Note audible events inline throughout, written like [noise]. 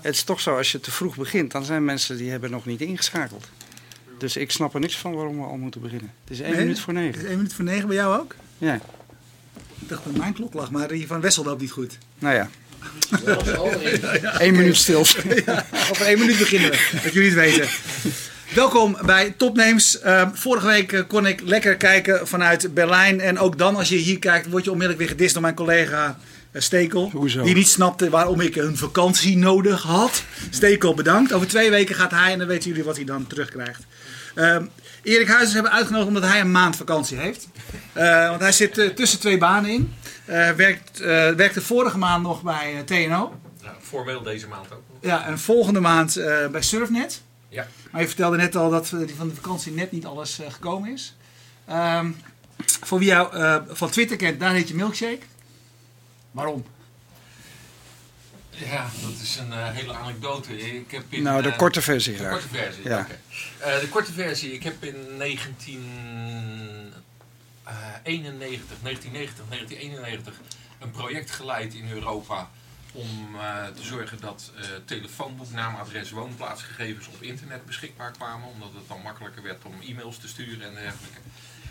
Het is toch zo, als je te vroeg begint, dan zijn mensen die hebben nog niet ingeschakeld. Dus ik snap er niks van waarom we al moeten beginnen. Het is één Nee? minuut voor Is negen. het één minuut voor negen bij jou ook? Ja, Ik dacht dat mijn klok lag, maar die van Wessel loopt niet goed. nou ja. Eén minuut stil. Ja, over één minuut beginnen we, dat jullie het weten. Welkom bij Topnames. Uh, vorige week eh, kon ik lekker kijken vanuit Berlijn. En ook dan, als je hier kijkt, word je onmiddellijk weer gedist door mijn collega eh, Stekel. Hoezo? Die niet snapte waarom ik een vakantie nodig had. Stekel, bedankt. Over twee weken gaat hij en dan weten jullie wat hij dan terugkrijgt. Ehm, Erik Huizers hebben uitgenodigd omdat hij een maand vakantie heeft. Eh, want hij zit eh, tussen twee banen in. Eh, werkt, werkte vorige maand nog bij TNO. Ja, formeel deze maand ook. Ja, en volgende maand bij Surfnet. Ja. Maar je vertelde net al dat van de vakantie net niet alles gekomen is. Ehm, voor wie jou van Twitter kent, daar heet je Milkshake. Waarom? Ja, dat is een eh, hele anekdote. Ik heb in, Nou, de eh, korte versie de graag. korte versie. Ja. Eh, de korte versie. Ik heb in 1991, 1990, 1991 een project geleid in Europa om te zorgen dat telefoonboek, naamadres, woonplaatsgegevens op internet beschikbaar kwamen. Omdat het dan makkelijker werd om e-mails te sturen en dergelijke.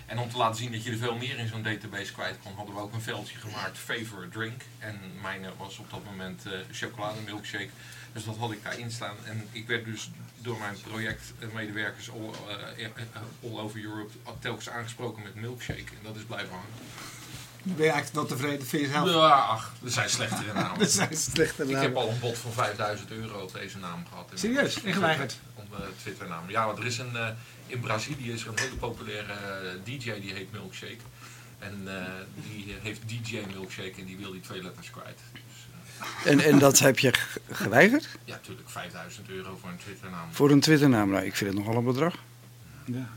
En om te laten zien dat je er veel meer in zo'n database kwijt kon, hadden we ook een veldje gemaakt, favorite drink. En mijne was op dat moment eh chocolademilkshake. Dus dat had ik daarin staan. En ik werd dus door mijn projectmedewerkers all, eh, eh, all over Europe telkens aangesproken met milkshake. En dat is blijven hangen. Ben je eigenlijk wel tevreden voor jezelf. Ja, ach, er zijn slechtere [laughs] namen. Dat zijn slechte Ik heb namen. al een bod van 5000 euro op deze naam gehad. Serieus? Ingeweigerd? Om de Twitter-naam. Ja, want er is een, in Brazilië is er een hele populaire eh, DJ die heet Milkshake. En eh, die heeft DJ Milkshake en die wil die twee letters kwijt. Dus eh, En, en dat heb je geweigerd? ja, natuurlijk 5000 euro voor een Twitter-naam. Voor een Twitternaam? Nou, ik vind het nogal een bedrag. Ja.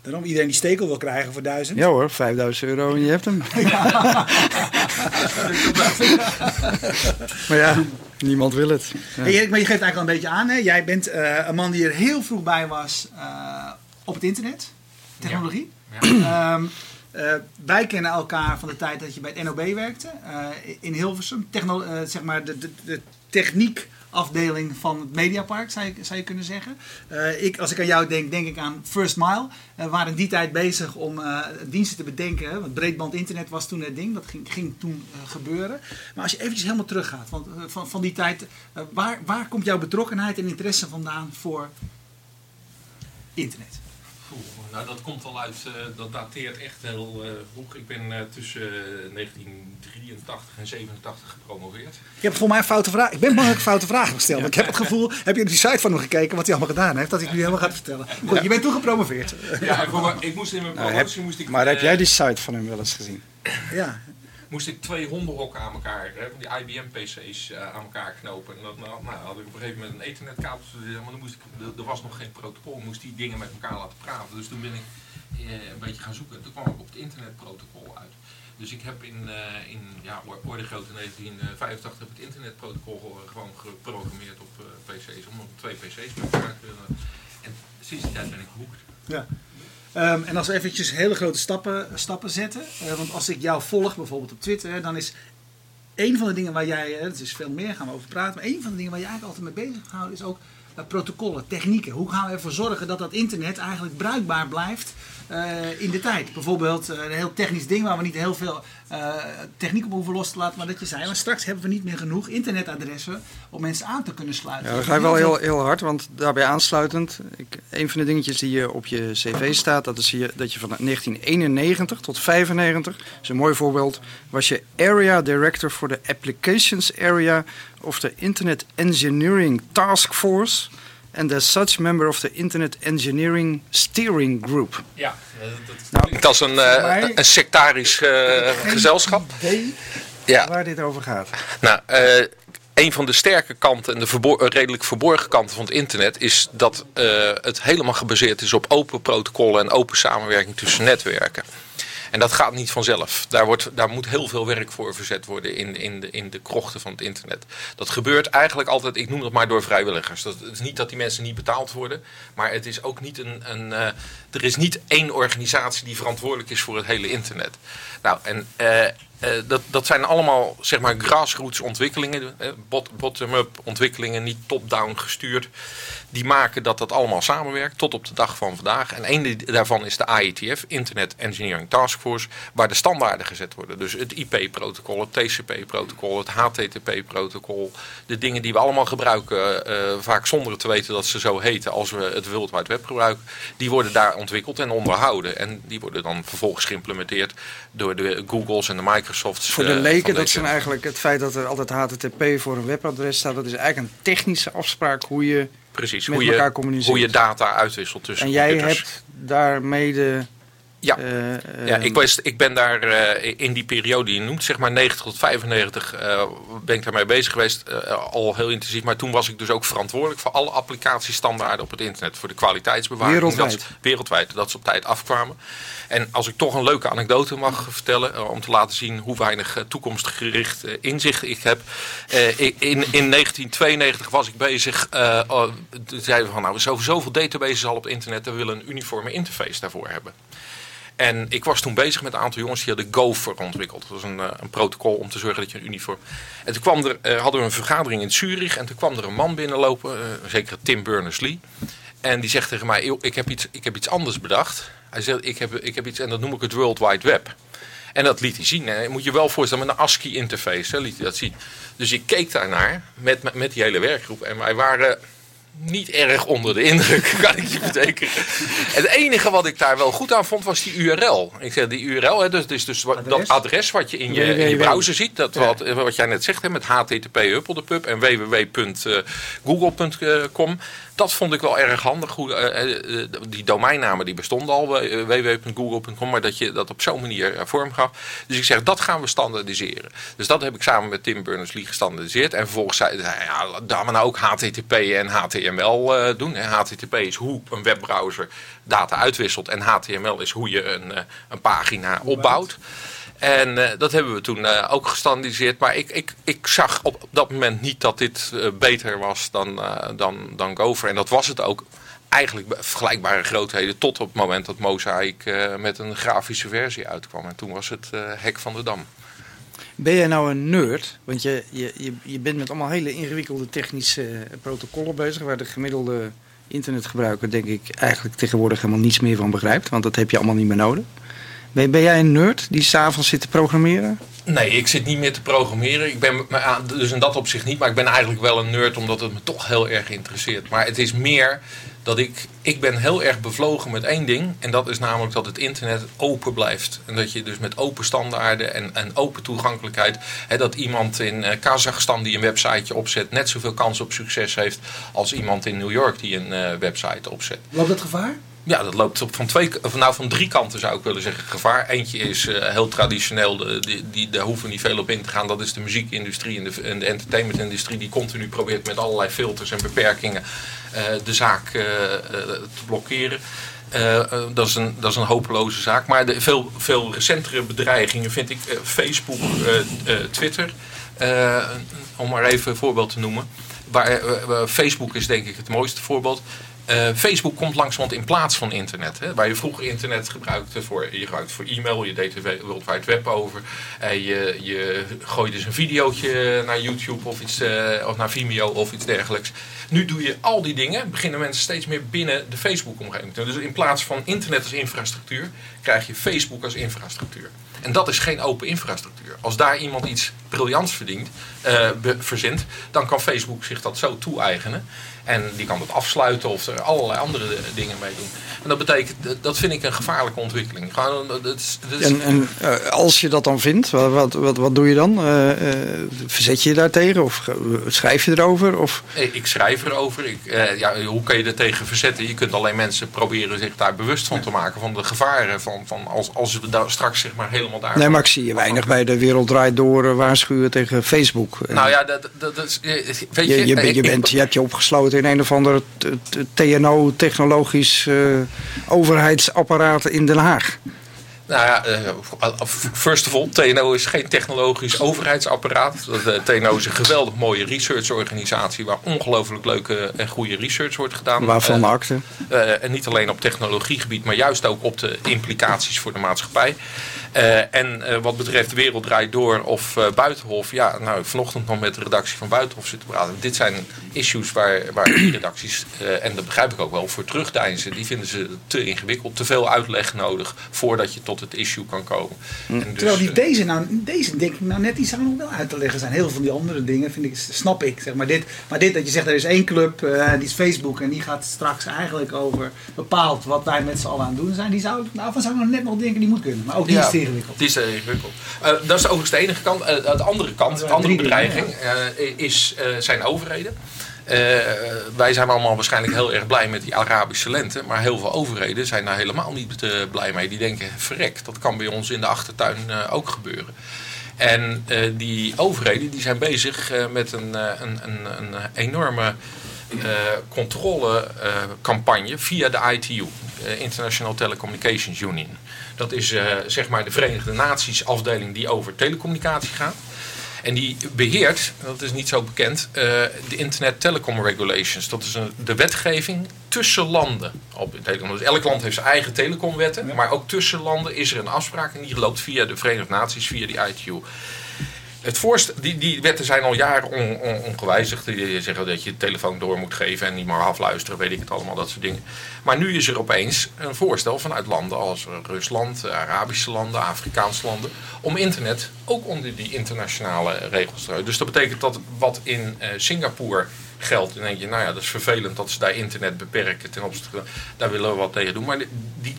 Daarom iedereen die stekel wil krijgen voor duizend. Ja hoor, 5000 euro en je hebt hem. [laughs] [laughs] maar ja, niemand wil het. Ja. Hey Erik, maar je geeft eigenlijk al een beetje aan. Hè? Jij bent eh, een man die er heel vroeg bij was eh, op het internet. Technologie. Ja. [clears throat] Ehm, eh, wij kennen elkaar van de tijd dat je bij het NOB werkte. eh, in Hilversum. Techno, eh, zeg maar de, de, de techniekafdeling van het Mediapark, zou je, zou je kunnen zeggen. Ik, als ik aan jou denk, denk ik aan First Mile. We waren in die tijd bezig om diensten te bedenken. Want breedband internet was toen het ding. Dat ging, ging toen gebeuren. Maar als je eventjes helemaal teruggaat want, van, van die tijd. waar, waar komt jouw betrokkenheid en interesse vandaan voor internet? Oeh, nou, dat komt al uit, eh, dat dateert echt heel eh, vroeg. Ik ben eh, tussen eh, 1983 en 87 gepromoveerd. Je hebt voor mij een foute vraag. Ik ben bang dat ik foute vragen gesteld. maar Ik heb het gevoel, heb je op die site van hem gekeken wat hij allemaal gedaan heeft, dat hij het nu helemaal gaat vertellen. Goed, je bent toen gepromoveerd. Ja, ik moest in mijn Nou, heb- promotie moest ik, maar heb eh, jij die site van hem wel eens gezien? Ja. Moest ik twee hondenhokken aan elkaar, hè, die IBM-PC's eh, aan elkaar knopen. En dat, nou, nou, had ik op een gegeven moment een ethernetkabel, maar dan moest ik, er- was nog geen protocol, moest die dingen met elkaar laten praten. Dus toen ben ik eh, een beetje gaan zoeken. Toen kwam ik op het internetprotocol uit. Dus ik heb in, eh, in ja, orde grootte 1985 heb ik het internetprotocol ge- gewoon geprogrammeerd op PC's, om twee PC's met elkaar te kunnen. En sinds die tijd ben ik gehoekt. ja. Ehm, en als we eventjes hele grote stappen, stappen zetten. eh, want als ik jou volg, bijvoorbeeld op Twitter, dan is een van de dingen waar jij, het is veel meer, gaan we over praten. Maar een van de dingen waar jij eigenlijk altijd mee bezig houdt, is ook eh, protocollen, technieken. Hoe gaan we ervoor zorgen dat dat internet eigenlijk bruikbaar blijft in de tijd? Bijvoorbeeld eh, een heel technisch ding waar we niet heel veel eh, techniek op hoeven los te laten. Maar dat je zei, maar straks hebben we niet meer genoeg internetadressen om mensen aan te kunnen sluiten. Ja, dan ga je wel heel, heel hard, want daarbij aansluitend. Ik, een van de dingetjes die je op je cv staat, dat is hier dat je van 1991 tot 95, dat is een mooi voorbeeld, was je Area Director voor de Applications Area of de Internet Engineering Task Force. And as such member of the Internet Engineering Steering Group. Ja, dat Nou, als een, eh, mij- een sectarisch eh, gezelschap. idee Ja, waar dit over gaat. nou, eh, een van de sterke kanten en de redelijk verborgen kanten van het internet is dat eh, het helemaal gebaseerd is op open protocollen en open samenwerking tussen netwerken. En dat gaat niet vanzelf. Daar, wordt, daar moet heel veel werk voor verzet worden in, in, de, in de krochten van het internet. Dat gebeurt eigenlijk altijd, ik noem dat maar door vrijwilligers. Dat, het is niet dat die mensen niet betaald worden, maar het is ook niet een. een uh, er is niet één organisatie die verantwoordelijk is voor het hele internet. Nou, en. Uh, dat, dat zijn allemaal zeg maar grassroots ontwikkelingen, bottom-up ontwikkelingen, niet top-down gestuurd die maken dat dat allemaal samenwerkt tot op de dag van vandaag. En een daarvan is de IETF, Internet Engineering Task Force, waar de standaarden gezet worden. Dus het IP-protocol, het TCP-protocol, het HTTP-protocol. De dingen die we allemaal gebruiken, uh, vaak zonder te weten dat ze zo heten als we het World Wide Web gebruiken, die worden daar ontwikkeld en onderhouden. En die worden dan vervolgens geïmplementeerd door de Googles en de Voor de leken, dat zijn eigenlijk het feit dat er altijd HTTP voor een webadres staat, dat is eigenlijk een technische afspraak hoe je Precies, hoe je, hoe je data uitwisselt tussen En jij hebt daarmee de... Ja, uh, ja ik, was, ik ben daar uh, in die periode die je noemt, zeg maar 90 tot 95, uh, ben ik daarmee bezig geweest, al heel intensief. Maar toen was ik dus ook verantwoordelijk voor alle applicatiestandaarden op het internet. Voor de kwaliteitsbewaring. Wereldwijd. Dat, wereldwijd, dat ze op tijd afkwamen. En als ik toch een leuke anekdote mag vertellen, eh, om te laten zien hoe weinig eh, toekomstgericht eh, inzicht ik heb. in, in 1992 was ik bezig, uh, zeiden we van nou, zoveel, zoveel databases al op internet, we willen een uniforme interface daarvoor hebben. En ik was toen bezig met een aantal jongens die hadden Gopher ontwikkeld. Dat was een, een protocol om te zorgen dat je een uniform... En toen kwam er, hadden we een vergadering in Zurich en toen kwam er een man binnenlopen, zeker Tim Berners-Lee. En die zegt tegen mij, ik heb iets, ik heb iets anders bedacht. Hij zegt, ik heb, ik heb iets en dat noem ik het World Wide Web. En dat liet hij zien. En moet je wel voorstellen, met een ASCII interface liet hij dat zien. Dus ik keek daarnaar met, met die hele werkgroep. En wij waren niet erg onder de indruk, [laughs] kan ik je verzekeren. Het enige wat ik daar wel goed aan vond, was die URL. Ik zeg, die URL, hè, dus, dus, dus adres? dat adres wat je in je, in je browser ziet, dat wat, wat jij net zegt, hè, met http pub en www.google.com. Dat vond ik wel erg handig. Goed, die domeinnamen die bestonden al, www.google.com, maar dat je dat op zo'n manier vorm gaf. Dus ik zeg, dat gaan we standaardiseren. Dus dat heb ik samen met Tim Berners-Lee gestandaardiseerd. En vervolgens zei hij, ja, daar we nou ook HTTP en HTML doen. HTTP is hoe een webbrowser data uitwisselt en HTML is hoe je een, een pagina opbouwt. En uh, dat hebben we toen uh, ook gestandardiseerd. Maar ik, ik, ik zag op dat moment niet dat dit uh, beter was dan, dan, dan Gopher. En dat was het ook eigenlijk vergelijkbare grootheden tot op het moment dat Mosaic met een grafische versie uitkwam. En toen was het hek van de dam. Ben jij nou een nerd? Want je, je, je bent met allemaal hele ingewikkelde technische protocollen bezig... waar de gemiddelde internetgebruiker denk ik eigenlijk tegenwoordig helemaal niets meer van begrijpt. Want dat heb je allemaal niet meer nodig. Ben, ben jij een nerd die s'avonds zit te programmeren? Nee, ik zit niet meer te programmeren. Ik ben, dus in dat opzicht niet. Maar ik ben eigenlijk wel een nerd omdat het me toch heel erg interesseert. Maar het is meer dat ik... Ik ben heel erg bevlogen met één ding. En dat is namelijk dat het internet open blijft. En dat je dus met open standaarden en, en open toegankelijkheid... Hè, dat iemand in uh, Kazachstan die een websiteje opzet... net zoveel kans op succes heeft als iemand in New York die een uh, website opzet. Loopt dat gevaar? Ja, dat loopt op van, twee, nou, van drie kanten zou ik willen zeggen gevaar. Eentje is uh, heel traditioneel, de, die, daar hoeven we niet veel op in te gaan. Dat is de muziekindustrie en de, en de entertainmentindustrie die continu probeert met allerlei filters en beperkingen uh, de zaak uh, te blokkeren. dat, is een, dat is een hopeloze zaak. Maar de veel, veel recentere bedreigingen vind ik Facebook, Twitter. om maar even een voorbeeld te noemen. Waar, Facebook is denk ik het mooiste voorbeeld. Uh, Facebook komt langzamerhand in plaats van internet. Hè? Waar je vroeger internet gebruikte voor, je gebruikte voor e-mail, je deed de World Wide Web over. Je, je gooide dus een videootje naar YouTube of, iets, uh, of naar Vimeo of iets dergelijks. Nu doe je al die dingen, beginnen mensen steeds meer binnen de Facebook-omgeving. Dus in plaats van internet als infrastructuur, krijg je Facebook als infrastructuur. En dat is geen open infrastructuur. Als daar iemand iets briljants verdient, verzint, dan kan Facebook zich dat zo toe-eigenen. En die kan het afsluiten of er allerlei andere dingen mee doen. En dat betekent, dat vind ik een gevaarlijke ontwikkeling. Gewoon, dat is, dat is... En, en uh, als je dat dan vindt, wat, wat, wat doe je dan? Uh, uh, verzet je je daartegen of schrijf je erover? Of? Ik schrijf erover. Ik, ja, hoe kan je er tegen verzetten? Je kunt alleen mensen proberen zich daar bewust van te maken. Van de gevaren. Van, van als, als we daar straks zeg maar helemaal daar... Nee, maar ik zie je weinig bij de Wereld Draait Door waarschuwen tegen Facebook. Nou ja, dat, dat, dat is... Weet je, je, je, je, bent, je hebt je opgesloten in een of ander TNO, technologisch uh, overheidsapparaat in Den Haag. Nou ja, first of all, TNO is geen technologisch overheidsapparaat. TNO is een geweldig mooie researchorganisatie waar ongelooflijk leuke en goede research wordt gedaan. Waarvan uh, akte. en niet alleen op technologiegebied, maar juist ook op de implicaties voor de maatschappij. Uh, en uh, wat betreft de wereld draait door of uh, Buitenhof, ja, nou, vanochtend nog met de redactie van Buitenhof zitten praten. Dit zijn issues waar, waar die [clears throat] redacties, en dat begrijp ik ook wel, voor terugdeinzen. Die vinden ze te ingewikkeld, te veel uitleg nodig voordat je tot het issue kan komen. Mm. En dus, Terwijl die deze, nou, deze denk ik nou net, die zou nog wel uit te leggen zijn. Heel veel van die andere dingen vind ik, snap ik. Zeg maar, dit, maar dit dat je zegt, er is één club, die is Facebook en die gaat straks eigenlijk over bepaald wat wij met z'n allen aan het doen zijn. Die zou, nou, van zou ik nog net nog denken, die moet kunnen. Maar ook die ja. is ingewikkeld. Het is uh, ingewikkeld. Uh, dat is overigens de enige kant. Uh, de andere kant, de andere bedreiging, is, zijn overheden. wij zijn allemaal waarschijnlijk heel erg blij met die Arabische lente. Maar heel veel overheden zijn daar helemaal niet blij mee. Die denken, verrek, dat kan bij ons in de achtertuin ook gebeuren. En die overheden die zijn bezig met een, een, een, een enorme controlecampagne via de ITU, International Telecommunications Union. Dat is uh, zeg maar de Verenigde Naties afdeling die over telecommunicatie gaat. En die beheert, dat is niet zo bekend, uh, de Internet Telecom Regulations. Dat is een, de wetgeving tussen landen op telecom. Dus elk land heeft zijn eigen telecomwetten. Ja. Maar ook tussen landen is er een afspraak en die loopt via de Verenigde Naties, via die ITU. Het voorstel, die, die wetten zijn al jaren on, on, ongewijzigd. Die zeggen dat je de telefoon door moet geven en niet maar afluisteren, weet ik het allemaal, dat soort dingen. Maar nu is er opeens een voorstel vanuit landen als Rusland, Arabische landen, Afrikaanse landen, om internet ook onder die internationale regels te houden. Dus dat betekent dat wat in uh, Singapore geldt, dan denk je, nou ja, dat is vervelend dat ze daar internet beperken ten opzichte, daar willen we wat tegen doen. Maar die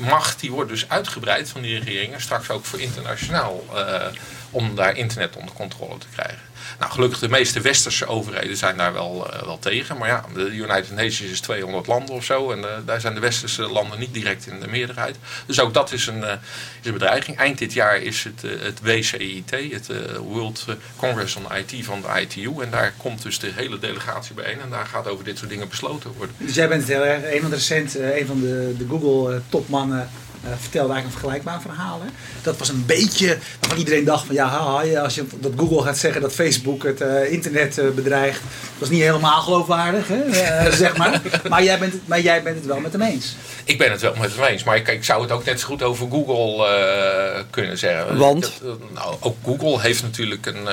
macht die wordt dus uitgebreid van die regeringen, straks ook voor internationaal. Uh, om daar internet onder controle te krijgen. Nou, gelukkig de meeste westerse overheden zijn daar wel, uh, wel tegen. Maar ja, de United Nations is 200 landen of zo. En uh, daar zijn de westerse landen niet direct in de meerderheid. Dus ook dat is een, uh, is een bedreiging. Eind dit jaar is het, het WCIT, het World Congress on IT van de ITU. En daar komt dus de hele delegatie bijeen. En daar gaat over dit soort dingen besloten worden. Dus jij bent heel erg, een van de recent, een van de, de Google-topmannen uh, vertelde eigenlijk een vergelijkbaar verhaal. Hè? Dat was een beetje waarvan iedereen dacht van ja, haha, als je dat Google gaat zeggen dat Facebook het uh, internet uh, bedreigt, dat is niet helemaal geloofwaardig, hè? [laughs] zeg maar. Maar jij, bent het, maar jij bent het wel met hem eens. Ik ben het wel met hem eens, maar ik, ik zou het ook net zo goed over Google kunnen zeggen. Want? nou, ook Google heeft natuurlijk een,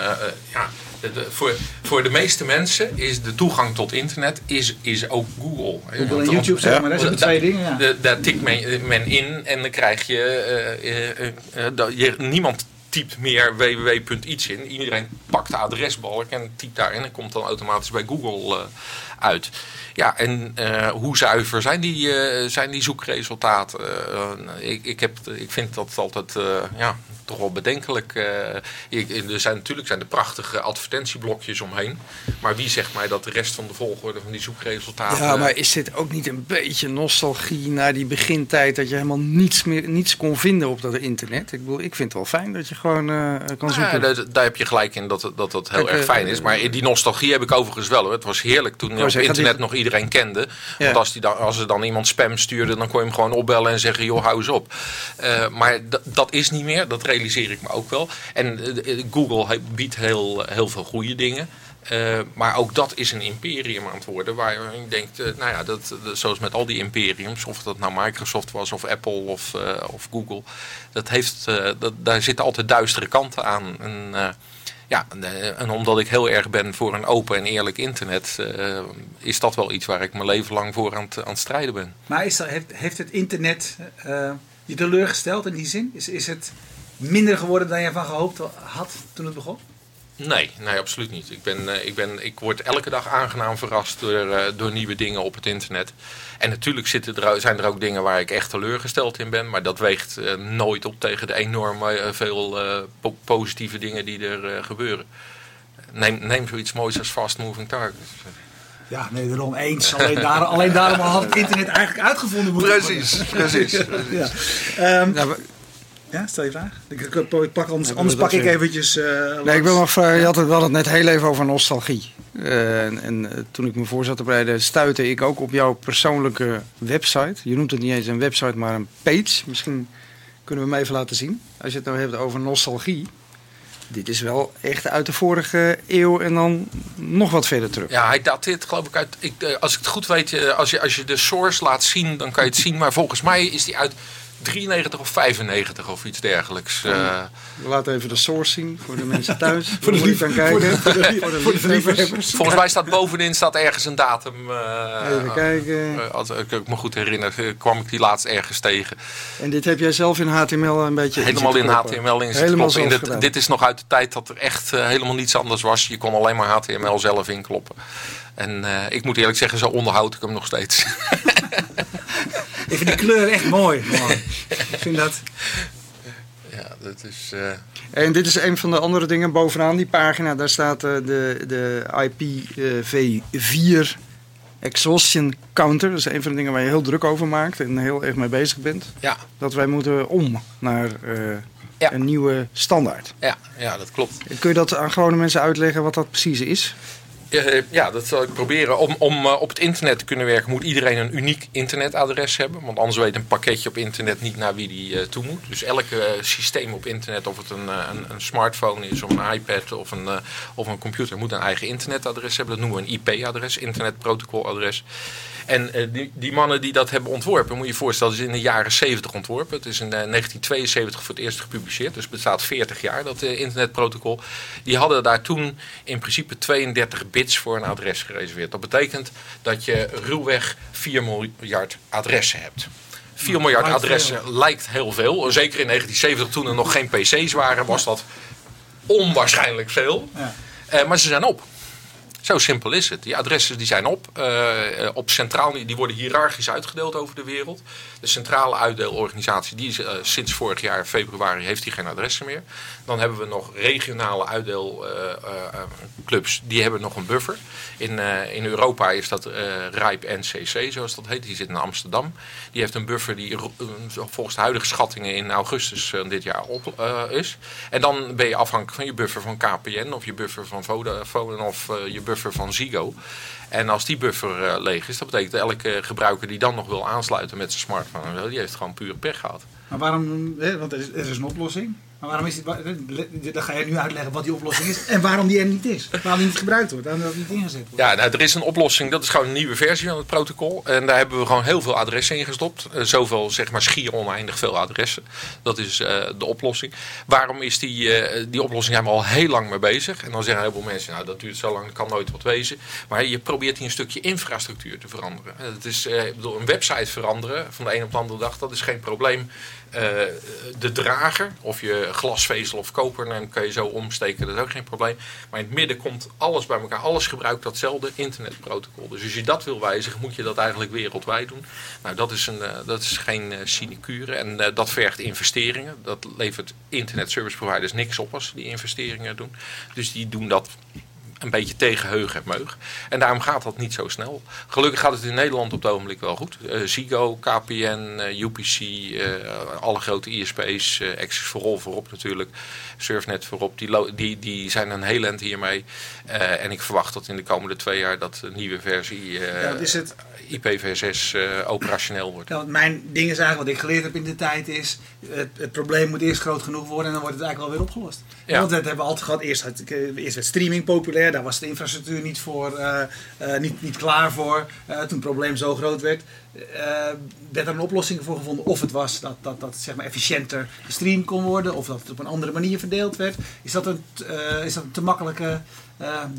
ja, de, de, voor, voor de meeste mensen is de toegang tot internet is, is ook Google. Google en YouTube zeg maar, dat zijn twee dingen. Ja. Daar tikt men, men, in en dan krijg je, uh, uh, uh, je niemand typt meer www.iets in. Iedereen pakt de adresbalk en typt daarin en komt dan automatisch bij Google uit. Ja, en uh, hoe zuiver zijn die, uh, zijn die zoekresultaten? Uh, ik, ik, heb, ik vind dat altijd ja, toch wel bedenkelijk. er zijn natuurlijk zijn er prachtige advertentieblokjes omheen. Maar wie zegt mij dat de rest van de volgorde van die zoekresultaten... Ja, maar is dit ook niet een beetje nostalgie naar die begintijd... dat je helemaal niets, meer, niets kon vinden op dat internet? Ik bedoel, ik vind het wel fijn dat je gewoon kan zoeken. Ja, daar, daar, heb je gelijk in dat dat, dat heel erg fijn is. Maar die nostalgie heb ik overigens wel. Hoor. Het was heerlijk toen op internet die... nog iedereen kende. Ja. Want als, die dan, als er dan iemand spam stuurde, dan kon je hem gewoon opbellen en zeggen: joh, hou eens op. Uh, maar dat is niet meer, dat realiseer ik me ook wel. En uh, Google biedt heel, heel veel goede dingen. Uh, maar ook dat is een imperium aan het worden. Waar je denkt, uh, nou ja, dat, dat, zoals met al die imperiums, of dat nou Microsoft was, of Apple of, uh, of Google, dat heeft, dat, daar zitten altijd duistere kanten aan. En, ja, en omdat ik heel erg ben voor een open en eerlijk internet, uh, is dat wel iets waar ik mijn leven lang voor aan aan strijden ben. Maar is heeft, het internet uh, je teleurgesteld in die zin? Is, is het minder geworden dan je van gehoopt had toen het begon? Nee, nee, absoluut niet. Ik, ben, uh, ik, ben, ik word elke dag aangenaam verrast door, uh, door nieuwe dingen op het internet. En natuurlijk zitten er, zijn er ook dingen waar ik echt teleurgesteld in ben. Maar dat weegt uh, nooit op tegen de enorme veel po positieve dingen die er gebeuren. Neem, neem zoiets moois als Fast Moving Targets. Ja, nee, daarom eens. Alleen, daar, alleen daarom had het internet eigenlijk uitgevonden moeten precies, worden. Precies, precies. ja. Um, nou, ja, stel je vraag. Ik, ik pak, anders, anders pak ik eventjes... Uh, nee, ik wil nog vragen, je had het wel het net heel even over nostalgie. Uh, en, en uh, toen ik me voor zat te bereiden, stuitte ik ook op jouw persoonlijke website. Je noemt het niet eens een website, maar een page. Misschien Kunnen we hem even laten zien? Als je het nou hebt over nostalgie. Dit is wel echt uit de vorige eeuw en dan nog wat verder terug. Ja, hij dateert geloof ik uit... Ik, eh, als ik het goed weet, eh, als je, als je de source laat zien, dan kan je het zien. Maar volgens mij is die uit 93 of 95 of iets dergelijks. Uh, we laten even de source zien voor de mensen thuis. [laughs] voor de lief, kijken. Voor de, voor de, [laughs] voor de liefhebbers. Volgens mij staat bovenin staat ergens een datum. Uh, even kijken. Uh, als ik me goed herinner, kwam ik die laatst ergens tegen. En dit heb jij zelf in HTML een beetje Helemaal in HTML in Helemaal in dit, dit is nog uit de tijd dat er echt helemaal niets anders was. Je kon alleen maar HTML zelf inkloppen. En ik moet eerlijk zeggen, zo onderhoud ik hem nog steeds. [laughs] Ik vind die kleur echt [laughs] mooi. Ik vind dat... Ja, dat is... Uh... En dit is een van de andere dingen bovenaan die pagina. Daar staat uh, de, de IPv4 exhaustion counter. Dat is een van de dingen waar je heel druk over maakt en heel erg mee bezig bent. Ja. Dat wij moeten om naar uh, ja. een nieuwe standaard. Ja, ja, dat klopt. Kun je dat aan gewone mensen uitleggen wat dat precies is? Uh, ja, dat zal ik proberen. Om, om uh, op het internet te kunnen werken moet iedereen een uniek internetadres hebben. Want anders weet een pakketje op internet niet naar wie die uh, toe moet. Dus elk systeem op internet, of het een, een, smartphone is of een iPad of een, of een computer, moet een eigen internetadres hebben. Dat noemen we een IP-adres, internetprotocoladres. En uh, die, die, mannen die dat hebben ontworpen, moet je je voorstellen, dat is in de jaren 70 ontworpen. Het is in uh, 1972 voor het eerst gepubliceerd, dus het bestaat 40 jaar, dat uh, internetprotocol. Die hadden daar toen in principe 32 bits voor een adres gereserveerd. Dat betekent dat je ruwweg 4 miljard adressen hebt. 4 miljard adressen lijkt heel veel. Zeker in 1970 toen er nog geen PC's waren, was dat onwaarschijnlijk veel. Ja. maar ze zijn op. Zo simpel is het. Die adressen die zijn op. Uh, op centraal, die worden hiërarchisch uitgedeeld over de wereld. De centrale uitdeelorganisatie, die is, uh, sinds vorig jaar februari, heeft die geen adressen meer. Dan hebben we nog regionale uitdeelclubs, die hebben nog een buffer. In, in Europa is dat RIPE NCC, zoals dat heet. Die zit in Amsterdam. Die heeft een buffer die volgens de huidige schattingen in augustus dit jaar op is. En dan ben je afhankelijk van je buffer van KPN of je buffer van Vodafone of je buffer van Zigo. En als die buffer uh, leeg is, dat betekent dat elke gebruiker die dan nog wil aansluiten met zijn smartphone, die heeft gewoon puur pech gehad. Maar waarom, hè, want er is, er is een oplossing. Maar waarom is dit, dan ga je nu uitleggen wat die oplossing is en waarom die er niet is. Waarom die niet gebruikt wordt, waarom dat niet ingezet wordt. Ja, nou, er is een oplossing, dat is gewoon een nieuwe versie van het protocol. En daar hebben we gewoon heel veel adressen in gestopt. Uh, zoveel, zeg maar, schier oneindig veel adressen. Dat is uh, de oplossing. Waarom is die, uh, die oplossing, zijn we al heel lang mee bezig. En dan zeggen heel veel mensen, nou dat duurt zo lang, dat kan nooit wat wezen. Maar je probeert hier een stukje infrastructuur te veranderen. Het is, ik bedoel, een website veranderen van de een op de andere dag, dat is geen probleem. de drager, of je glasvezel of koper, dan kan je zo omsteken, dat is ook geen probleem. Maar in het midden komt alles bij elkaar. Alles gebruikt datzelfde internetprotocol. Dus als je dat wil wijzigen, moet je dat eigenlijk wereldwijd doen. Nou, dat is, een, dat is geen uh, sinecure en dat vergt investeringen. Dat levert internet service providers niks op als ze die investeringen doen. Dus die doen dat een beetje tegen heug en meug. En daarom gaat dat niet zo snel. Gelukkig gaat het in Nederland op het ogenblik wel goed. Uh, Zigo, KPN, uh, UPC, uh, alle grote ISP's, Access for All voorop natuurlijk, Surfnet voorop, die, die, die zijn een heel eind hiermee. en ik verwacht dat in de komende twee jaar dat de nieuwe versie ja, is het... IPv6 operationeel wordt. Nou, mijn ding is eigenlijk wat ik geleerd heb in de tijd is, het, het, probleem moet eerst groot genoeg worden en dan wordt het eigenlijk wel weer opgelost. Ja. Want dat hebben we altijd gehad, eerst, het, eerst werd streaming populair, daar was de infrastructuur niet, voor, uh, uh, niet, niet klaar voor. Uh, toen het probleem zo groot werd, werd er een oplossing voor gevonden. Of het was dat, dat, dat zeg maar efficiënter gestreamd kon worden, of dat het op een andere manier verdeeld werd. Is dat een, is dat een te makkelijke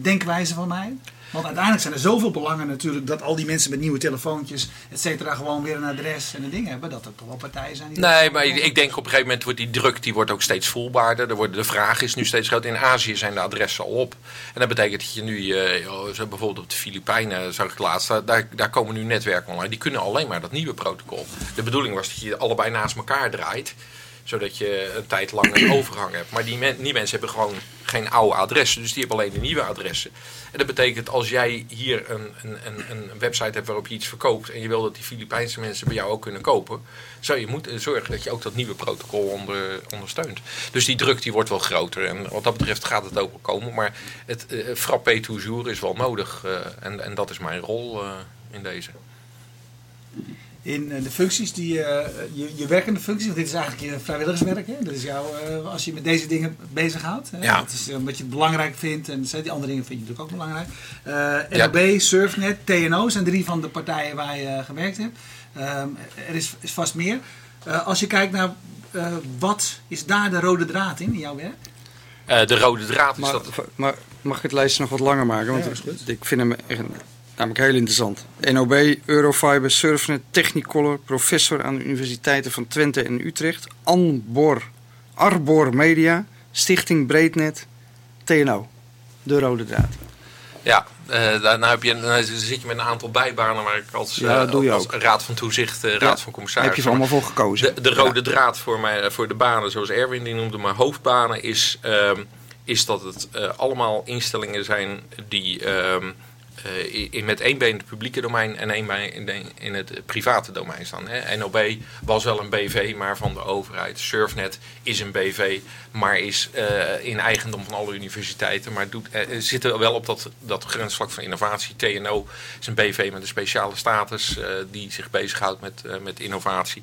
denkwijze van mij? Want uiteindelijk zijn er zoveel belangen natuurlijk dat al die mensen met nieuwe telefoontjes, et cetera, gewoon weer een adres en een ding hebben. Dat er toch wel partijen zijn die. Nee, maar ik denk op een gegeven moment wordt die druk die wordt ook steeds voelbaarder. Er wordt, de vraag is nu steeds groter. In Azië zijn de adressen al op. En dat betekent dat je nu, uh, zo bijvoorbeeld op de Filipijnen, zag ik laatst, daar, daar komen nu netwerken online. Die kunnen alleen maar dat nieuwe protocol. De bedoeling was dat je allebei naast elkaar draait zodat je een tijd lang een overgang hebt. Maar die, mensen hebben gewoon geen oude adressen. Dus die hebben alleen de nieuwe adressen. En dat betekent als jij hier een, een, een, website hebt waarop je iets verkoopt. En je wil dat die Filipijnse mensen bij jou ook kunnen kopen. Zou je moeten zorgen dat je ook dat nieuwe protocol onder, ondersteunt. Dus die druk die wordt wel groter. En wat dat betreft gaat het ook wel komen. Maar het uh, frappé toujours is wel nodig. Uh, en, en dat is mijn rol in deze. In eh, de functies die eh, je, je werkende functies, want dit is eigenlijk je vrijwilligerswerk. Hè? Dat is jouw, eh, als je met deze dingen bezighoudt. Hè? Ja. Dat is omdat je het belangrijk vindt en die andere dingen vind je natuurlijk ook belangrijk. Eh NOB, Surfnet, TNO zijn drie van de partijen waar je gewerkt hebt. Ehm, er is, is vast meer. Eh, als je kijkt naar eh, wat is daar de rode draad in, in jouw werk? Eh, de rode draad is Maar, dat... maar mag ik het lijstje nog wat langer maken? Want Ja, is goed. ik vind hem echt, namelijk heel interessant. NOB, Eurofiber, Surfnet, Technicolor, professor aan de universiteiten van Twente en Utrecht, Anbor, Arbor Media, Stichting Breednet, TNO. De rode draad. Ja, eh, daarna heb je, dan zit je met een aantal bijbanen waar ik als, Ja, eh, als raad van toezicht, eh, raad Ja, van Daar heb je ze allemaal voor gekozen. De, de rode draad voor, mij, voor de banen, zoals Erwin die noemde, maar hoofdbanen, is, ehm, is dat het allemaal instellingen zijn die eh, in, met één been het publieke domein en één been in, in het private domein staan. Hè. NOB was wel een BV, maar van de overheid. Surfnet is een BV, maar is eh, in eigendom van alle universiteiten. Maar doet, eh, zit er wel op dat, dat grensvlak van innovatie. TNO is een BV met een speciale status die zich bezighoudt met, met innovatie.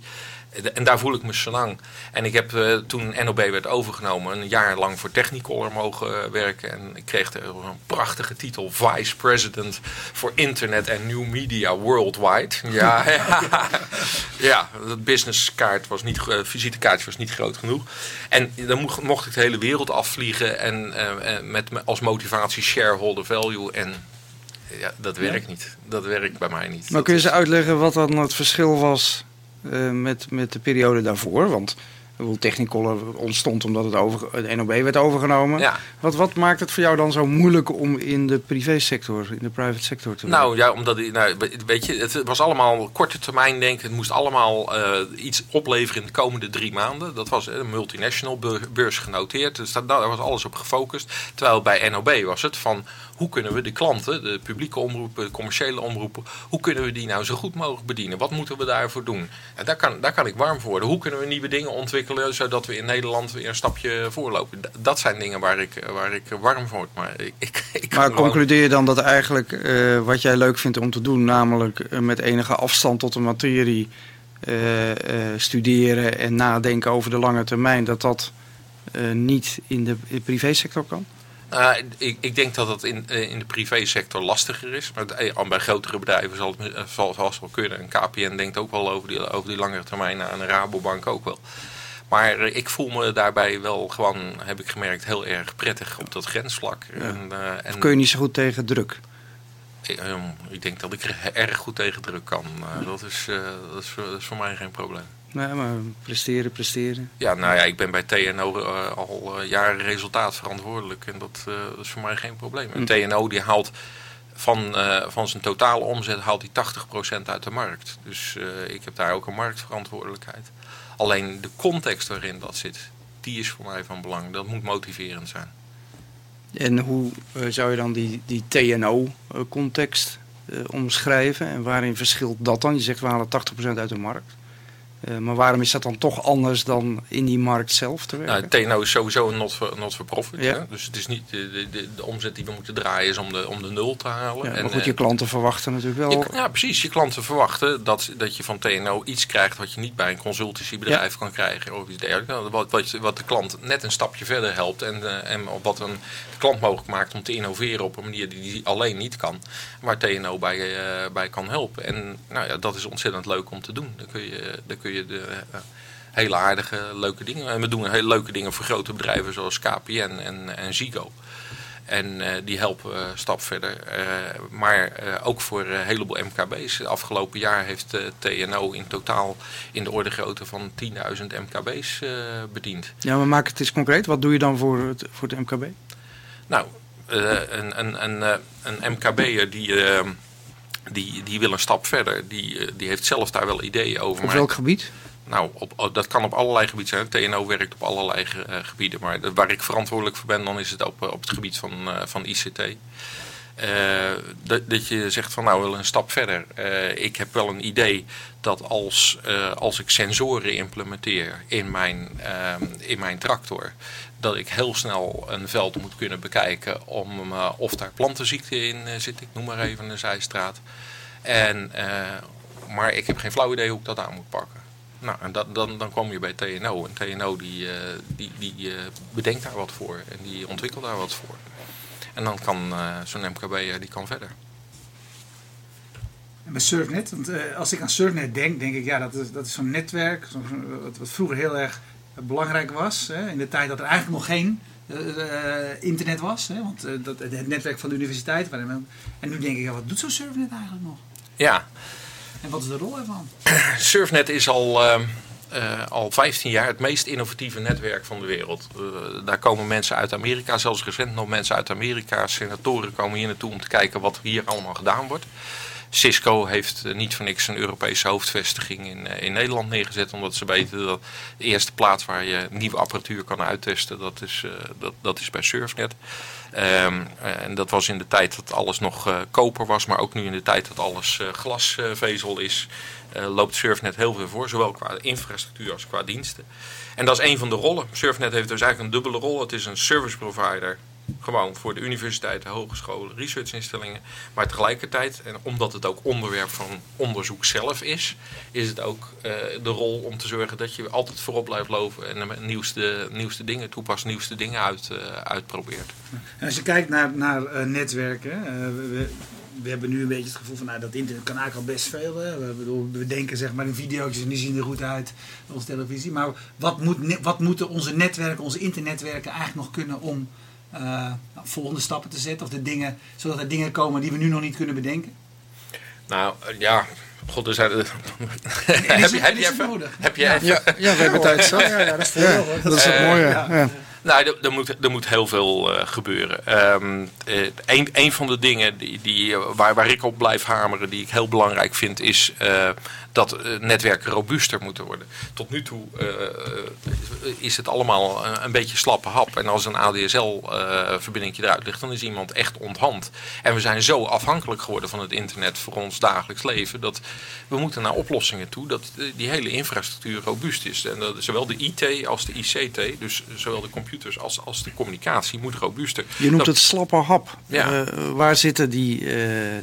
En daar voel ik me senang. En ik heb eh, toen NOB werd overgenomen een jaar lang voor Technicolor mogen eh, werken. En ik kreeg er een prachtige titel Vice President voor Internet en New Media Worldwide. [laughs] Ja, ja. ja dat businesskaart was niet, eh, visitekaartje was niet groot genoeg. En dan mocht, mocht ik de hele wereld afvliegen en met me als motivatie shareholder value. En ja, dat werkt niet. Dat werkt bij mij niet. Maar Dat kun je is- ze uitleggen wat dan het verschil was eh, met, met de periode daarvoor? Want Technicolor ontstond omdat het, over, het NOB werd overgenomen. Ja. Wat, wat maakt het voor jou dan zo moeilijk om in de privésector, in de private sector te werken? Nou ja, omdat nou, weet je, het was allemaal korte termijn denken. Het moest allemaal eh, iets opleveren in de komende drie maanden. Dat was eh, een multinational beur- beurs genoteerd. Dus daar, daar was alles op gefocust. Terwijl bij NOB was het van hoe kunnen we de klanten, de publieke omroepen, de commerciële omroepen, hoe kunnen we die nou zo goed mogelijk bedienen? Wat moeten we daarvoor doen? En daar kan, daar kan ik warm voor worden. Hoe kunnen we nieuwe dingen ontwikkelen zodat we in Nederland weer een stapje voorlopen? Dat zijn dingen waar ik, waar ik warm voor word. Maar ik, [laughs] ik, Maar concludeer je dan dat eigenlijk eh, wat jij leuk vindt om te doen, namelijk eh, met enige afstand tot de materie eh, studeren en nadenken over de lange termijn, dat dat niet in de, in de privésector kan? Uh, ik, ik denk dat het in, eh, in de privésector lastiger is. Maar eh, bij grotere bedrijven zal het eh, zal vast wel kunnen. Een KPN denkt ook wel over die, over die langere termijn. En een Rabobank ook wel. Maar eh, ik voel me daarbij wel gewoon, heb ik gemerkt, heel erg prettig op dat grensvlak. En, eh, en Of kun je niet zo goed tegen druk? eh, ehm, ik denk dat ik er erg goed tegen druk kan. Eh, dat, is, eh, dat, is, dat is voor mij geen probleem. Nee, maar presteren, presteren. Ja, nou ja, ik ben bij TNO eh, al eh, jaren resultaatverantwoordelijk. En dat, eh, dat is voor mij geen probleem. En Hm. TNO die haalt van, van zijn totale omzet haalt hij 80% uit de markt. Dus ik heb daar ook een marktverantwoordelijkheid. Alleen de context waarin dat zit, die is voor mij van belang. Dat moet motiverend zijn. En hoe zou je dan die, die TNO-context omschrijven? En waarin verschilt dat dan? Je zegt we halen 80% uit de markt. Eh, maar waarom is dat dan toch anders dan in die markt zelf te werken? Nou, TNO is sowieso een not for, not for profit. Ja. Hè? Dus het is niet de, de, de, omzet die we moeten draaien is om de, om de nul te halen. ja, En, maar goed, eh, je klanten verwachten natuurlijk wel... Je- ja, precies. Je klanten verwachten dat, dat je van TNO iets krijgt wat je niet bij een consultancybedrijf kan krijgen. Of iets dergelijks. Nou, Wat, wat, de klant net een stapje verder helpt. En, eh, en wat een, de klant mogelijk maakt om te innoveren op een manier die hij alleen niet kan. Waar TNO bij, eh, bij kan helpen. En nou ja, dat is ontzettend leuk om te doen. Dan kun je, dan kun je de, eh, hele aardige, leuke dingen. En we doen hele leuke dingen voor grote bedrijven zoals KPN en, en Zigo. En eh, die helpen eh, stap verder. Eh, maar eh, ook voor eh, een heleboel MKB's. Afgelopen jaar heeft eh, TNO in totaal in de orde grootte van 10.000 MKB's eh, bediend. Ja, maar maak het eens concreet. Wat doe je dan voor het, voor het MKB? Nou, eh, een, een, een, eh, een MKB'er die, eh, die, die wil een stap verder. Die, eh, die heeft zelf daar wel ideeën over. Op welk gebied? Nou, op, op- dat kan op allerlei gebieden zijn. TNO werkt op allerlei eh, gebieden. Maar waar ik verantwoordelijk voor ben, dan is het op, eh, op het gebied van, van ICT. Dat, dat je zegt van nou, willen een stap verder. Ik heb wel een idee dat als, als ik sensoren implementeer in mijn, ehm, in mijn tractor, dat ik heel snel een veld moet kunnen bekijken om eh, of daar plantenziekte in eh, zit. Ik noem maar even een zijstraat. En eh, maar ik heb geen flauw idee hoe ik dat aan moet pakken. Nou, en dat, dan, dan kom je bij TNO. En TNO die, die, die bedenkt daar wat voor en die ontwikkelt daar wat voor. En dan kan zo'n MKB die kan verder. En Surfnet, want als ik aan Surfnet denk, denk ik ja, dat is, dat is zo'n netwerk zo, wat vroeger heel erg belangrijk was. Hè, in de tijd dat er eigenlijk nog geen eh, eh, internet was. Hè, want eh, dat, het netwerk van de universiteit. waarin En nu denk ik, ja, wat doet zo'n Surfnet eigenlijk nog? Ja, En wat is de rol ervan? [clears throat] Surfnet is al, ehm, eh, al 15 jaar het meest innovatieve netwerk van de wereld. Daar komen mensen uit Amerika, zelfs recent nog mensen uit Amerika, senatoren komen hier naartoe om te kijken wat hier allemaal gedaan wordt. Cisco heeft eh, niet voor niks een Europese hoofdvestiging in, eh, in Nederland neergezet. Omdat ze weten dat de eerste plaats waar je nieuwe apparatuur kan uittesten, dat is, eh, dat, dat is bij Surfnet. Ehm, eh, en dat was in de tijd dat alles nog koper was, maar ook nu in de tijd dat alles glasvezel is, loopt Surfnet heel veel voor, zowel qua infrastructuur als qua diensten. En dat is een van de rollen. Surfnet heeft dus eigenlijk een dubbele rol. Het is een service provider, gewoon voor de universiteiten, hogescholen, researchinstellingen. Maar tegelijkertijd, en omdat het ook onderwerp van onderzoek zelf is, is het ook eh, de rol om te zorgen dat je altijd voorop blijft lopen en de nieuwste, nieuwste dingen toepast, nieuwste dingen uit, eh, uitprobeert. En als je kijkt naar, naar eh, netwerken, we, we- hebben nu een beetje het gevoel van nou, dat internet kan eigenlijk al best veel. Hè. We, bedoel, we denken zeg maar in video's en die zien er goed uit op onze televisie. Maar wat, moet, wat moeten onze netwerken, onze internetwerken eigenlijk nog kunnen om eh, volgende stappen te zetten? Of de dingen, zodat er dingen komen die we nu nog niet kunnen bedenken? Nou eh, ja, god, er zijn. En heb is je, heb je even. Heb je Ja. even Ja, ja, we hebben tijd zat. Ja, ja, dat is. Dat het Eh, mooie. ja. Ja. Nou, er, er, moet, er moet heel veel eh, gebeuren. Ehm eh, een, een van de dingen die, die, waar, waar ik op blijf hameren, die ik heel belangrijk vind, is eh, dat eh, netwerken robuuster moeten worden. Tot nu toe eh, eh, is het allemaal een, een beetje slappe hap. En als een ADSL-verbinding eruit ligt, dan is iemand echt onthand. En we zijn zo afhankelijk geworden van het internet voor ons dagelijks leven, dat we moeten naar oplossingen toe dat die hele infrastructuur robuust is. En dat, zowel de IT als de ICT, dus zowel de computers als, als de communicatie, moet robuuster. Je noemt Dat- het slappe hap. Ja. Waar zitten die,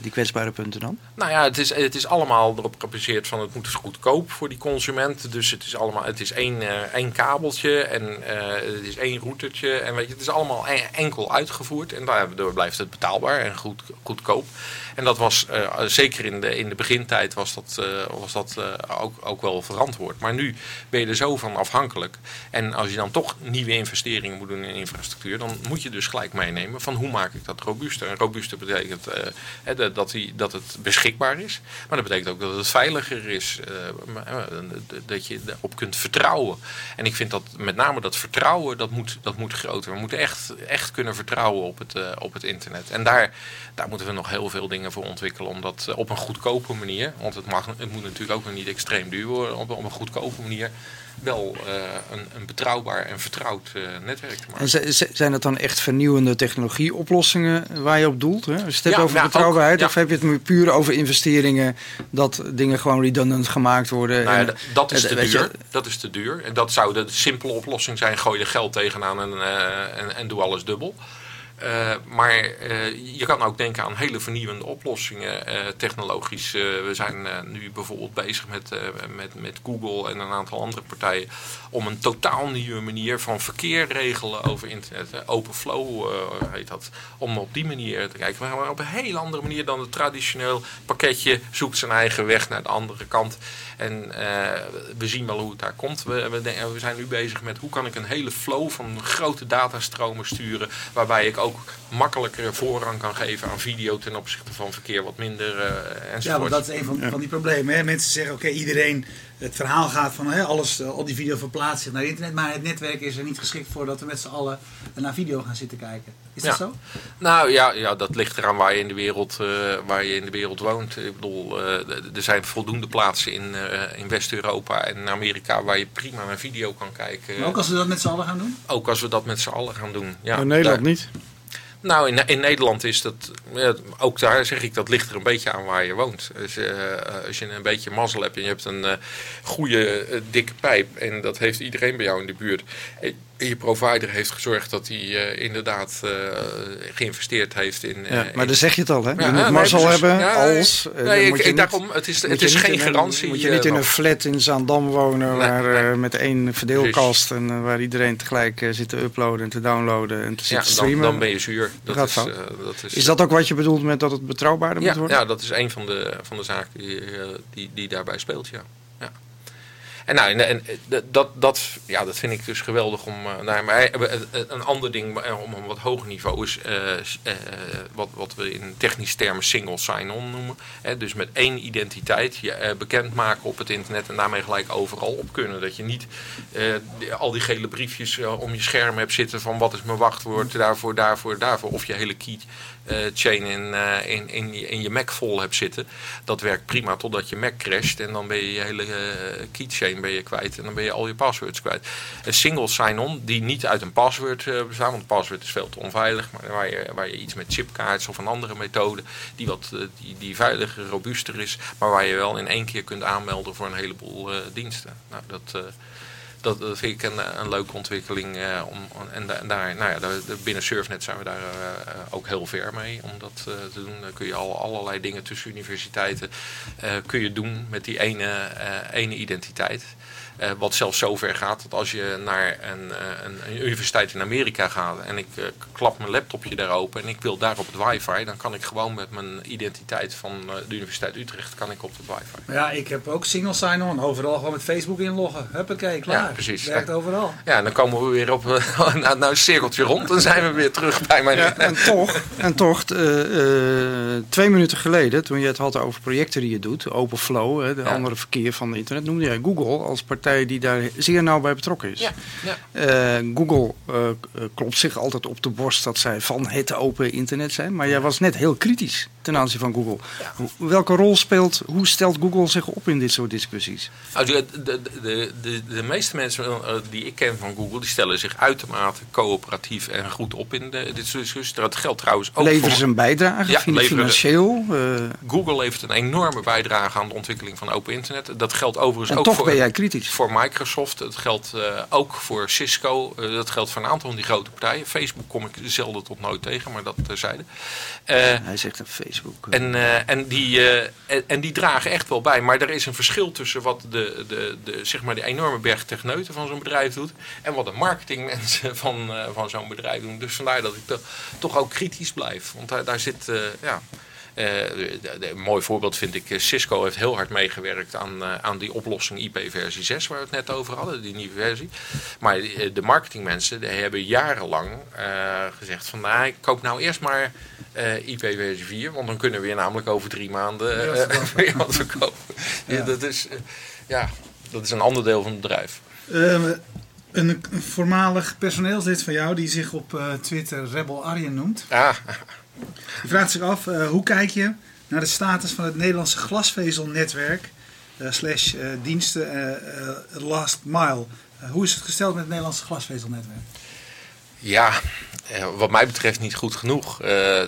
die kwetsbare punten dan? Nou ja, het is, het is allemaal erop gebaseerd van het moet dus goedkoop voor die consument. Dus het is allemaal, het is één, eh, één kabeltje en eh, het is één routertje. En weet je, het is allemaal en- enkel uitgevoerd. En daardoor blijft het betaalbaar en goed, goedkoop. En dat was eh, zeker in de, in de begintijd was dat, eh, was dat eh, ook, ook wel verantwoord. Maar nu ben je er zo van afhankelijk. En als je dan toch nieuwe investeringen moet doen in infrastructuur, dan moet je dus gelijk meenemen van hoe maak ik dat robuuster. En robuuster betekent dat, die, dat het beschikbaar is. Maar dat betekent ook dat het veiliger is. dat je erop kunt vertrouwen. En ik vind dat met name dat vertrouwen, dat moet, dat moet groter. We moeten echt, echt kunnen vertrouwen op het, op het internet. En daar, daar moeten we nog heel veel dingen voor ontwikkelen. Om dat eh, op een goedkope manier, want het, mag, het moet natuurlijk ook nog niet extreem duur worden. Op, op een goedkope manier wel eh, een, een betrouwbaar en vertrouwd eh, netwerk te maken. En zijn dat dan echt vernieuwende technologieoplossingen waar je op doelt? Hè? Je het over ja, betrouwbaarheid, ook, ja. of heb je het puur over investeringen, dat dingen gewoon redundant gemaakt worden? Nou en- dat- is te je- duur. Dat is te duur. En dat zou de simpele oplossing zijn. Gooi er geld tegenaan en, en, en doe alles dubbel. Eh, maar eh, je kan ook denken aan hele vernieuwende oplossingen eh, technologisch. We zijn nu bijvoorbeeld bezig met, met, met Google en een aantal andere partijen om een totaal nieuwe manier van verkeer regelen over internet. Open flow heet dat. Om op die manier te kijken. Maar op een hele andere manier dan het traditioneel pakketje zoekt zijn eigen weg naar de andere kant. En eh, we zien wel hoe het daar komt. We, we, we zijn nu bezig met hoe kan ik een hele flow van grote datastromen sturen. Waarbij ik ook makkelijker voorrang kan geven aan video ten opzichte van verkeer wat minder eh Ja, enzovoort. want dat is een van, van die problemen. Hè. Mensen zeggen, oké, iedereen, het verhaal gaat van hè, alles, eh, al die video verplaatst zich naar internet. Maar het netwerk is er niet geschikt voor dat we met z'n allen naar video gaan zitten kijken. Is dat zo? Nou ja, ja, dat ligt eraan waar je in de wereld, eh, waar je in de wereld woont. Ik bedoel, eh, er zijn voldoende plaatsen in, eh, in West-Europa en Amerika waar je prima naar video kan kijken. Maar ook als we dat met z'n allen gaan doen? Ook als we dat met z'n allen gaan doen. Ja, in Nederland daar- niet. Nou, in, in Nederland is dat, ook daar zeg ik, dat ligt er een beetje aan waar je woont. Eh, als je een beetje mazzel hebt en je hebt een eh, goede, eh, dikke pijp en dat heeft iedereen bij jou in de buurt. Je provider heeft gezorgd dat hij eh, inderdaad eh, geïnvesteerd heeft in... Ja, eh, maar in- dan zeg je het al, hè? Je Ja, moet nee, mazzel precies. hebben Ja, als... Nee, ik, niet- daarom, het is, het is geen een- garantie. Moet je niet in een flat in Zaandam wonen Nee, waar, nee. met één verdeelkast en waar iedereen tegelijk zit te uploaden en te downloaden en te ja, zitten dan, streamen. dan ben je zuur. Dat is, dat is, Is dat ook wat je bedoelt met dat het betrouwbaarder ja, moet worden? ja, dat is een van de, van de zaken die, die, die daarbij speelt, ja. En, nou, en, en eh, dat, dat, ja, dat vind ik dus geweldig om. eh, nou, maar eh, een ander ding om een wat hoger niveau is wat, wat we in technische termen single sign-on noemen. Hè, dus met één identiteit je eh, bekendmaken op het internet en daarmee gelijk overal op kunnen. Dat je niet al die gele briefjes om je scherm hebt zitten van wat is mijn wachtwoord daarvoor, daarvoor, daarvoor. Of je hele eh, chain in, eh, in, in, in je Mac vol hebt zitten. Dat werkt prima totdat je Mac crasht en dan ben je je hele eh, keychain ben je kwijt en dan ben je al je passwords kwijt. Een single sign-on die niet uit een password eh, bestaat, want password is veel te onveilig, maar waar je, waar je iets met chipkaarts of een andere methode die wat eh, die, die veiliger, robuuster is, maar waar je wel in één keer kunt aanmelden voor een heleboel eh, diensten. Nou, dat, eh, dat, vind ik een, een leuke ontwikkeling. eh, om, en, da- en daar, nou ja, daar- binnen Surfnet zijn we daar eh, ook heel ver mee om dat eh, te doen. Dan kun je al allerlei dingen tussen universiteiten eh, kun je doen met die ene, eh, ene identiteit. Eh, wat zelfs zo ver gaat dat als je naar een, eh, een, een universiteit in Amerika gaat en ik eh, klap mijn laptopje daar open en ik wil daar op het wifi, dan kan ik gewoon met mijn identiteit van eh, de Universiteit Utrecht kan ik op het wifi. Ja, ik heb ook single sign-on. Overal gewoon met Facebook inloggen. Huppakee, klaar. Ja, precies. Werkt overal. Ja, en dan komen we weer op eh, [laughs] nou, nou, een cirkeltje rond. Dan zijn we weer terug bij mijn... Ja, en toch, en toch eh, eh, twee minuten geleden, toen je het had over projecten die je doet, Openflow, hè, de Ja. andere verkeer van het internet, noemde jij Google als partij die daar zeer nauw bij betrokken is. Ja, ja. Eh, Google eh, klopt zich altijd op de borst dat zij van het open internet zijn, maar jij was net heel kritisch ten aanzien van Google. Ja. Welke rol speelt, hoe stelt Google zich op in dit soort discussies? Nou, de, de, de, de, meeste mensen eh, die ik ken van Google, die stellen zich uitermate coöperatief en goed op in dit soort discussies. Dat geldt trouwens ook Leveren voor... ze een bijdrage, Ja, financieel? eh, Google levert een enorme bijdrage aan de ontwikkeling van open internet. Dat geldt overigens en ook toch voor... ben jij kritisch. voor Microsoft. Het geldt eh, ook voor Cisco. Dat geldt voor een aantal van die grote partijen. Facebook kom ik zelden tot nooit tegen, maar dat. Eh Hij zegt een Facebook. Eh, en, eh, en, die, eh, en, die dragen echt wel bij. Maar er is een verschil tussen wat de, de, de, zeg maar de enorme berg techneuten van zo'n bedrijf doet. En wat de marketingmensen [laughs] van, van zo'n bedrijf doen. Dus vandaar dat ik to- toch ook kritisch blijf. Want daar, daar zit, ja... eh, de- de- een mooi voorbeeld vind ik, eh, Cisco heeft heel hard meegewerkt aan, eh, aan die oplossing IP versie 6 waar we het net over hadden, die nieuwe versie. Maar de marketingmensen die hebben jarenlang gezegd van nou, ik koop nou eerst maar eh, IP versie 4, want dan kunnen we weer namelijk over drie maanden eh, [laughs] weer wat verkopen. Ja, Ja. dat, is, ja, dat is een ander deel van het bedrijf. Eh, een, voormalig personeelslid van jou die zich op Twitter Rebel Arjen noemt. Ah, Die vraagt zich af, eh, hoe kijk je naar de status van het Nederlandse glasvezelnetwerk eh, slash eh, diensten last mile? Hoe is het gesteld met het Nederlandse glasvezelnetwerk? Ja, eh, wat mij betreft niet goed genoeg. Eh,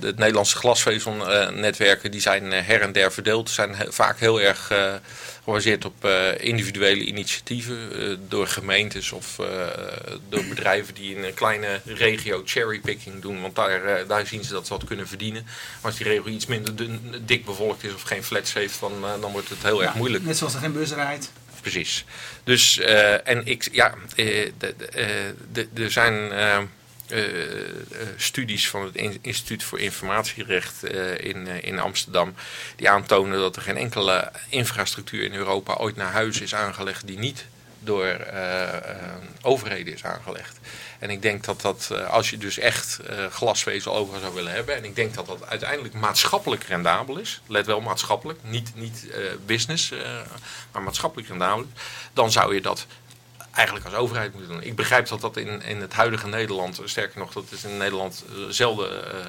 het Nederlandse glasvezelnetwerken die zijn eh, her en der verdeeld. zijn he- vaak heel erg gebaseerd op individuele initiatieven door gemeentes of door bedrijven die in een kleine regio cherrypicking doen. Want daar, daar zien ze dat ze wat kunnen verdienen. Maar als die regio iets minder dun, dik bevolkt is of geen flats heeft, dan, dan wordt het heel erg Ja, moeilijk. Net zoals er geen bus rijdt. Precies. Dus, eh, en ik, ja, eh, eh, er zijn studies van het In- Instituut voor Informatierecht in, in Amsterdam, die aantonen dat er geen enkele infrastructuur in Europa ooit naar huis is aangelegd die niet door eh, eh, overheden is aangelegd. En ik denk dat dat, eh, als je dus echt glasvezel overal zou willen hebben, en ik denk dat dat uiteindelijk maatschappelijk rendabel is, let wel maatschappelijk, niet, niet business, maar maatschappelijk rendabel, dan zou je dat eigenlijk als overheid moeten doen. Ik begrijp dat dat in, in het huidige Nederland, sterker nog, dat is in Nederland eh, zelden eh,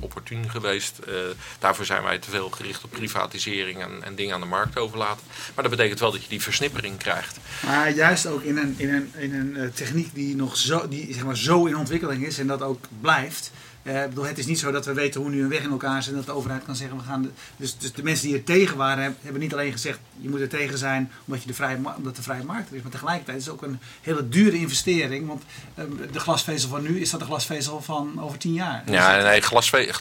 opportun geweest. Eh, daarvoor zijn wij te veel gericht op privatisering en, en dingen aan de markt overlaten. Maar dat betekent wel dat je die versnippering krijgt. Maar juist ook in een, in een, in een techniek die nog zo, die, zeg maar, zo in ontwikkeling is en dat ook blijft. Eh, het is niet zo dat we weten hoe nu een weg in elkaar zit en dat de overheid kan zeggen we gaan. De, dus, dus de mensen die er tegen waren, heb- hebben niet alleen gezegd je moet er tegen zijn omdat, je de vrije, omdat de vrije markt er is. Maar tegelijkertijd is het ook een hele dure investering. Want eh, de glasvezel van nu is dat de glasvezel van over tien jaar. Ja, nee,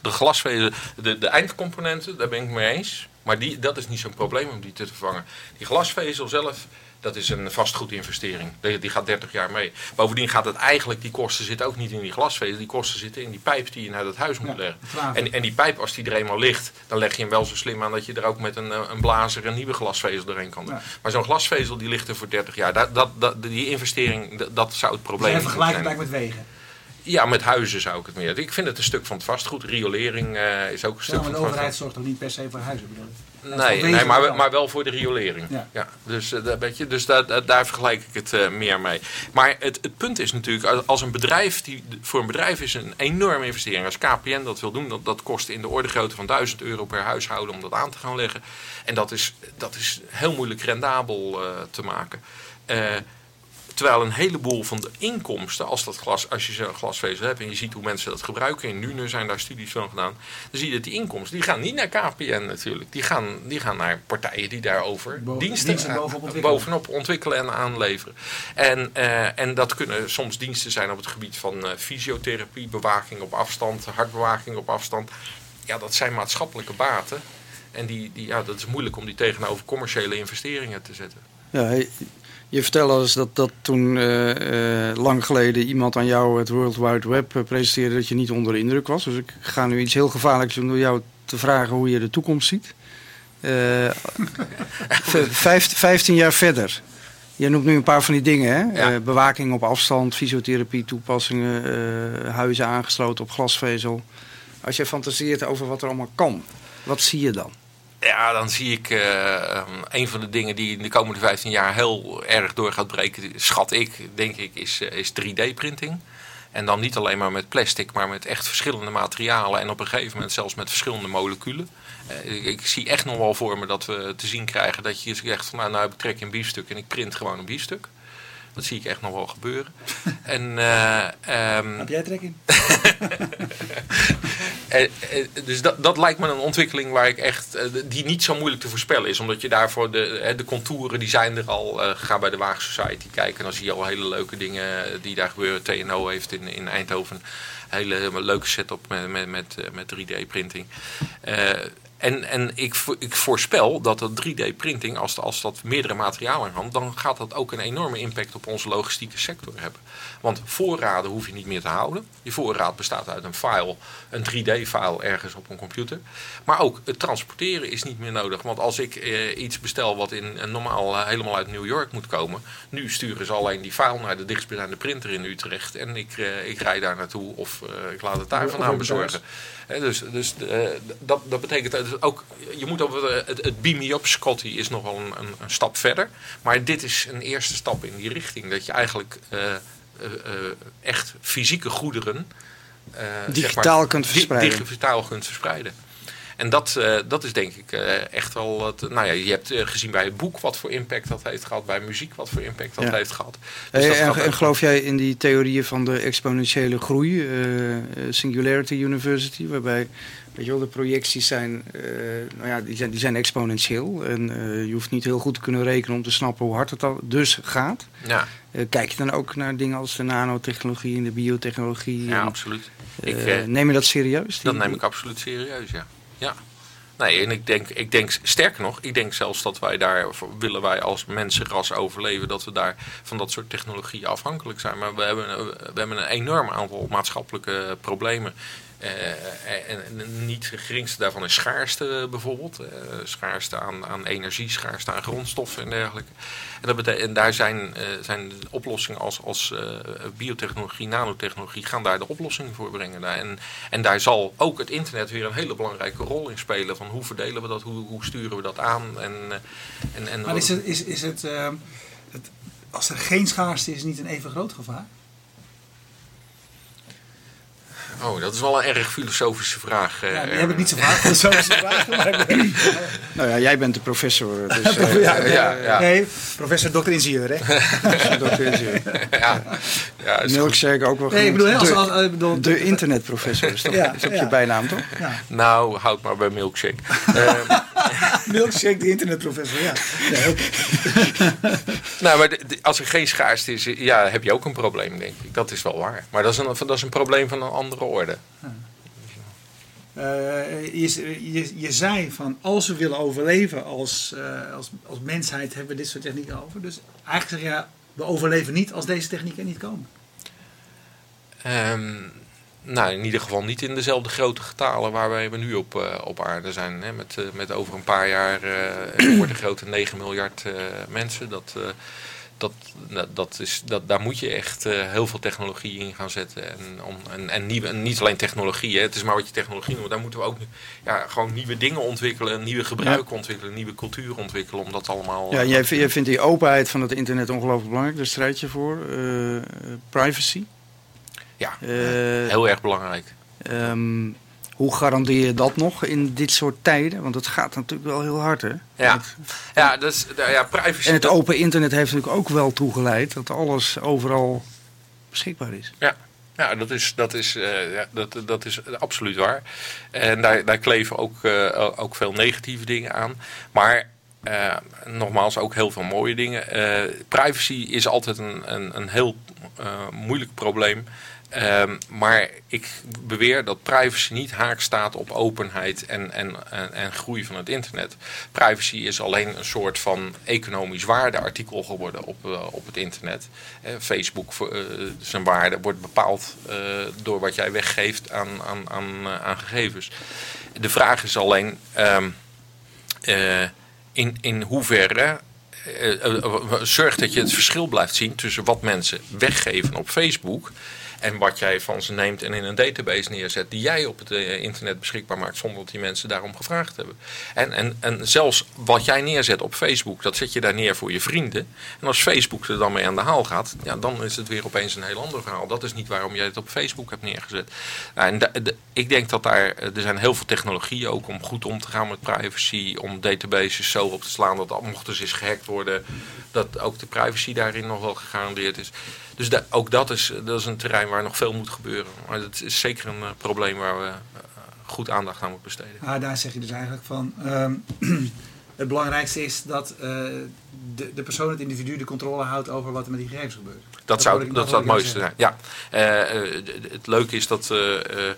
de glasvezel, de, de eindcomponenten, daar ben ik mee eens. Maar die, dat is niet zo'n probleem om die te vervangen. Die glasvezel zelf, dat is een vastgoedinvestering. Die, die gaat 30 jaar mee. Bovendien gaat het eigenlijk, die kosten zitten ook niet in die glasvezel. Die kosten zitten in die pijp die je naar dat huis moet Ja, leggen. En, en die pijp, als die er eenmaal ligt, dan leg je hem wel zo slim aan dat je er ook met een, eh, een blazer een nieuwe glasvezel doorheen kan doen. Ja. Maar zo'n glasvezel die ligt er voor 30 jaar. Dat, dat, dat, die investering, dat, zou het Dus probleem even vergelijken zijn. met wegen. Ja, met huizen zou ik het meer. Ik vind het een stuk van het vastgoed. Riolering eh, is ook een stuk Ja, maar van de het overheid vastgoed. zorgt ook niet per se voor huizen. bedoel ik. Nee, nee maar, wel. maar wel voor de riolering. Ja. Ja. dus eh, dat weet je, dus daar, daar- daar vergelijk ik het eh, meer mee. Maar het, het punt is natuurlijk, als- een bedrijf, die, voor een bedrijf is een enorme investering. Als KPN dat wil doen, dat, dat kost in de orde grootte van 1000 euro per huishouden om dat aan te gaan leggen. En dat is, dat is heel moeilijk rendabel eh, te maken. Terwijl een heleboel van de inkomsten, als, dat glas, als je zo'n glasvezel hebt en je ziet hoe mensen dat gebruiken, in Nuenen zijn daar studies van gedaan, dan zie je dat die inkomsten, die gaan niet naar KPN natuurlijk. Die gaan, die gaan naar partijen die daarover Bo- diensten, bovenop ontwikkelen. bovenop ontwikkelen en aanleveren. En, eh, en dat kunnen soms diensten zijn op het gebied van eh, fysiotherapie, bewaking op afstand, hartbewaking op afstand. Ja, dat zijn maatschappelijke baten. En die, die, ja, dat is moeilijk om die tegenover commerciële investeringen te zetten. Ja, hey, je vertelde eens dat, dat toen eh, eh, lang geleden iemand aan jou het World Wide Web eh, presenteerde dat je niet onder de indruk was. Dus ik ga nu iets heel gevaarlijks doen door jou te vragen hoe je de toekomst ziet. [laughs] Vijftien jaar verder. Je noemt nu een paar van die dingen, hè? Ja. Bewaking op afstand, fysiotherapie toepassingen, huizen aangesloten op glasvezel. Als je fantaseert over wat er allemaal kan, wat zie je dan? Ja, dan zie ik eh, een van de dingen die in de komende 15 jaar heel erg door gaat breken, schat ik, denk ik, is, eh, is 3D-printing. En dan niet alleen maar met plastic, maar met echt verschillende materialen en op een gegeven moment zelfs met verschillende moleculen. Eh, ik, zie echt nog wel voor me dat we te zien krijgen dat je zegt van nou, nou ik trek in biefstuk en ik print gewoon een biefstuk. Dat zie ik echt nog wel gebeuren. [laughs] en, eh, ehm, Heb jij trek in? [laughs] eh, eh, dus dat, dat lijkt me een ontwikkeling waar ik echt, die niet zo moeilijk te voorspellen is. Omdat je daarvoor de, de contouren, die zijn er al. Ga bij de Waag Society kijken en dan zie je al hele leuke dingen die daar gebeuren. TNO heeft in, in Eindhoven een hele leuke setup met, met, met, met 3D-printing. Eh, en en ik, ik voorspel dat dat 3D-printing, als, als dat meerdere materialen kan, dan gaat dat ook een enorme impact op onze logistieke sector hebben. Want voorraden hoef je niet meer te houden. Je voorraad bestaat uit een file, een 3D-file ergens op een computer. Maar ook het transporteren is niet meer nodig. Want als ik eh, iets bestel wat in een normaal eh, helemaal uit New York moet komen, nu sturen ze alleen die file naar de dichtstbijzijnde printer in Utrecht. En ik, eh, ik rijd daar naartoe of eh, ik laat het daar vandaan bezorgen. Dus dus eh, dat, dat betekent ook, je moet eh, het, het beam me up Scotty is nog wel een, een, een stap verder. Maar dit is een eerste stap in die richting. Dat je eigenlijk eh, eh, eh, echt fysieke goederen eh, zeg Digitaal maar, kunt verspreiden. digitaal kunt verspreiden. En dat, eh, dat is denk ik eh, echt wel. Het, nou ja, je hebt eh, gezien bij het boek wat voor impact dat heeft gehad, bij muziek wat voor impact dat Ja. heeft gehad. Dus Hey, dat en, geloof jij in die theorieën van de exponentiële groei, Singularity University, waarbij weet je wel, de projecties zijn, nou ja, die zijn, die zijn exponentieel. En je hoeft niet heel goed te kunnen rekenen om te snappen hoe hard het al dus gaat. ja, kijk je dan ook naar dingen als de nanotechnologie en de biotechnologie? ja, en, absoluut. ik, neem je dat serieus? Dat neem ik absoluut serieus, ja. Ja. Nee, en ik denk, ik denk, sterker nog, ik denk zelfs dat wij daar, willen wij als mensenras overleven, dat we daar van dat soort technologieën afhankelijk zijn. Maar we hebben, we hebben een enorm aantal maatschappelijke problemen. Eh, en, en niet het geringste daarvan is schaarste bijvoorbeeld. Eh, schaarste aan, aan energie, schaarste aan grondstoffen en dergelijke. En, dat en daar zijn, eh, zijn oplossingen als, als eh, biotechnologie, nanotechnologie, gaan daar de oplossingen voor brengen. Daar. En, en daar zal ook het internet weer een hele belangrijke rol in spelen. Van hoe verdelen we dat, hoe, hoe sturen we dat aan. En, eh, en, en, Maar is het, is, is het, het, als er geen schaarste is, niet een even groot gevaar? Oh, dat is wel een erg filosofische vraag. eh, Ja, die heb ik niet zo vaak. Zo [laughs] vragen. Maar, Nou ja, jij bent de professor. [laughs] Dus, eh, ja, ja, ja. Nee, professor dokter ingenieur, hè? [laughs] is, eh, ja, ja. Milkshake ook wel Nee, ik bedoel, als, de, als, bedoel, de internetprofessor is, toch, Ja, is ook je bijnaam, toch? ja, Nou, houd maar bij milkshake. Ehm, milkshake, de internetprofessor, ja. Nou, maar de- de- als er geen schaarste is, ja, heb je ook een probleem, denk ik. Dat is wel waar. Maar dat is een, dat is een probleem van een andere orde. Eh, je, je, je zei van als we willen overleven als, eh, als, als mensheid hebben we dit soort technieken over. Dus eigenlijk zeg je, we overleven niet als deze technieken niet komen. Ehm, nou, in ieder geval niet in dezelfde grote getalen waar wij nu op, eh, op aarde zijn. Hè? Met, eh, met over een paar jaar eh worden grote 9 miljard mensen. Dat, dat, dat, is, dat, daar moet je echt heel veel technologie in gaan zetten. En, om, en, en, nieuwe, en niet alleen technologie, hè? het is maar wat je technologie noemt. Daar moeten we ook ja, gewoon nieuwe dingen ontwikkelen, nieuwe gebruiken ontwikkelen, nieuwe cultuur ontwikkelen. Om dat allemaal... Ja, jij, jij vindt die openheid van het internet ongelooflijk belangrijk. Daar strijd je voor. Privacy. Ja, Eh, heel erg belangrijk. ehm, hoe garandeer je dat nog in dit soort tijden? Want het gaat natuurlijk wel heel hard, hè? Ja, Het- ja, dat is, ja privacy... en het open internet heeft natuurlijk ook wel toegeleid dat alles overal beschikbaar is. Ja, dat is, dat is, eh, ja, dat, dat is absoluut waar. En daar, daar kleven ook, eh, ook veel negatieve dingen aan. Maar eh, nogmaals, ook heel veel mooie dingen. Eh, privacy is altijd een, een, een heel eh, moeilijk probleem. Ehm, maar ik beweer dat privacy niet haak staat op openheid en, en, en, en groei van het internet. Privacy is alleen een soort van economisch waardeartikel geworden op, op het internet. Facebook, zijn waarde wordt bepaald door wat jij weggeeft aan, aan, aan, aan gegevens. De vraag is alleen ehm, eh, in, in hoeverre eh, eh, eh, zorg dat je het verschil blijft zien tussen wat mensen weggeven op Facebook en wat jij van ze neemt en in een database neerzet die jij op het eh, internet beschikbaar maakt zonder dat die mensen daarom gevraagd hebben. En, en, en zelfs wat jij neerzet op Facebook, dat zet je daar neer voor je vrienden. En als Facebook er dan mee aan de haal gaat, ja, dan is het weer opeens een heel ander verhaal. Dat is niet waarom jij het op Facebook hebt neergezet. Nou, en ik denk dat daar, eh, er zijn heel veel technologieën ook om goed om te gaan met privacy, om databases zo op te slaan dat mochten ze eens gehackt worden, dat ook de privacy daarin nog wel gegarandeerd is. Dus da- ook dat is, dat is een terrein waar nog veel moet gebeuren. Maar het is zeker een eh, probleem waar we eh, goed aandacht aan moeten besteden. Maar daar zeg je dus eigenlijk van. ehm, [clears throat] het belangrijkste is dat eh, de, de persoon, het individu, de controle houdt over wat er met die gegevens gebeurt. Dat, Dat zou, ik- dat dat zou het mooiste zijn. Ja. Eh, eh, het leuke is dat eh, eh, eh,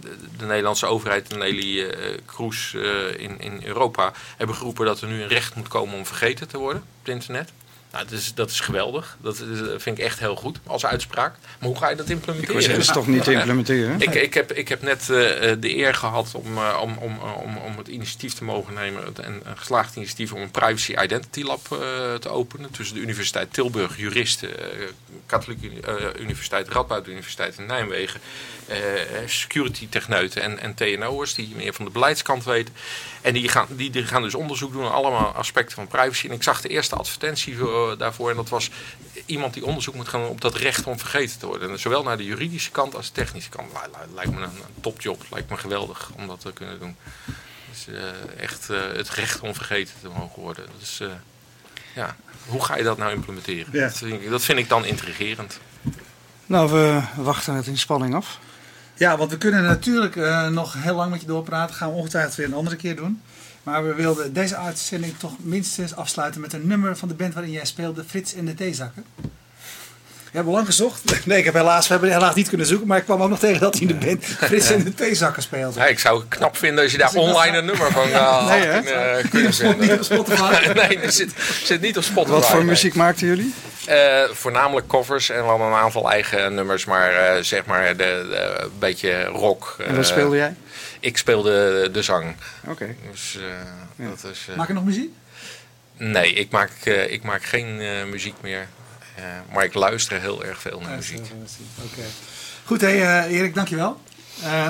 de, de Nederlandse overheid en Nelly eh, Kroes eh, in, in Europa hebben geroepen dat er nu een recht moet komen om vergeten te worden op het internet. Nou, dat, is, dat is geweldig. Dat is, vind ik echt heel goed als uitspraak. Maar hoe ga je dat Ik implementeren? dat is toch niet te implementeren? Ik, ik, heb, ik heb net eh, eh, de eer gehad om, eh, om, om, om, om het initiatief te mogen nemen. Een, een geslaagd initiatief om een Privacy Identity Lab eh, te openen. Tussen de Universiteit Tilburg, juristen, eh, Katholieke Uni- eh, Universiteit, Radboud Universiteit in Nijmegen. eh, security techneuten en, en TNO'ers die meer van de beleidskant weten. En die gaan, die, die gaan dus onderzoek doen naar allemaal aspecten van privacy. En ik zag de eerste advertentie voor- daarvoor. En dat was iemand die onderzoek moet gaan doen op dat recht om vergeten te worden. En zowel naar de juridische kant als de technische kant. Li- li- Lijkt me een, een topjob. Lijkt me geweldig om dat te kunnen doen. Dus eh, echt eh, het recht om vergeten te mogen worden. Dus eh, ja, hoe ga je dat nou implementeren? Ja. Dat, vind ik, dat vind ik dan intrigerend. Nou, we wachten het in spanning af. Ja, want we kunnen natuurlijk eh, nog heel lang met je doorpraten. Gaan we ongetwijfeld weer een andere keer doen. Maar we wilden deze uitzending toch minstens afsluiten met een nummer van de band waarin jij speelde, Frits en de Theezakken. We hebben lang gezocht. [laughs] Nee, ik heb helaas, we hebben helaas niet kunnen zoeken, maar ik kwam ook nog tegen dat hij in de band Frits en de Theezakken speelde. Ja, ik zou het knap vinden als je daar Dus online een nummer van [laughs] uh, Nee, hè? kunnen Niet op. Spotify. [laughs] nee, er zit, zit niet op Spotify. Wat voor muziek maakten jullie? Eh, voornamelijk covers en wel een aantal eigen nummers, maar eh, zeg maar de, de- een beetje rock. En wat Eh, speelde jij? Ik speelde de zang. Oké. Dus, eh, dat is, eh, Maak je nog muziek? nee, ik maak, eh, ik maak geen eh, muziek meer. Eh, maar ik luister heel erg veel naar muziek. Oké. Goed, hey, eh, Erik, dankjewel. Uh,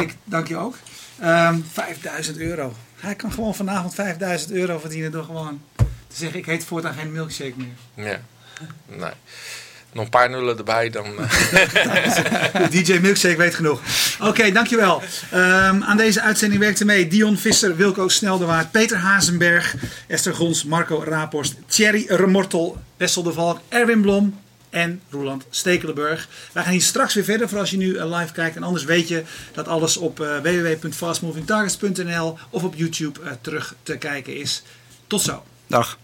ik dank je ook. Ehm 5000 euro. Hij kan gewoon vanavond 5000 euro verdienen door gewoon te zeggen: ik heet voortaan geen milkshake meer. Ja, nee. nog een paar nullen erbij, dan... [laughs] De DJ Milkshake weet genoeg. Oké, dankjewel. Ehm, aan deze uitzending werkte mee Dion Visser, Wilco Sneldewaard, Peter Hazenberg, Esther Gons, Marco Raaphorst, Thierry Remortel, Wessel de Valk, Erwin Blom en Roland Stekelenburg. Wij gaan hier straks weer verder voor als je nu eh, live kijkt. En anders weet je dat alles op uh, www.fastmovingtargets.nl of op YouTube terug te kijken is. Tot zo. Dag.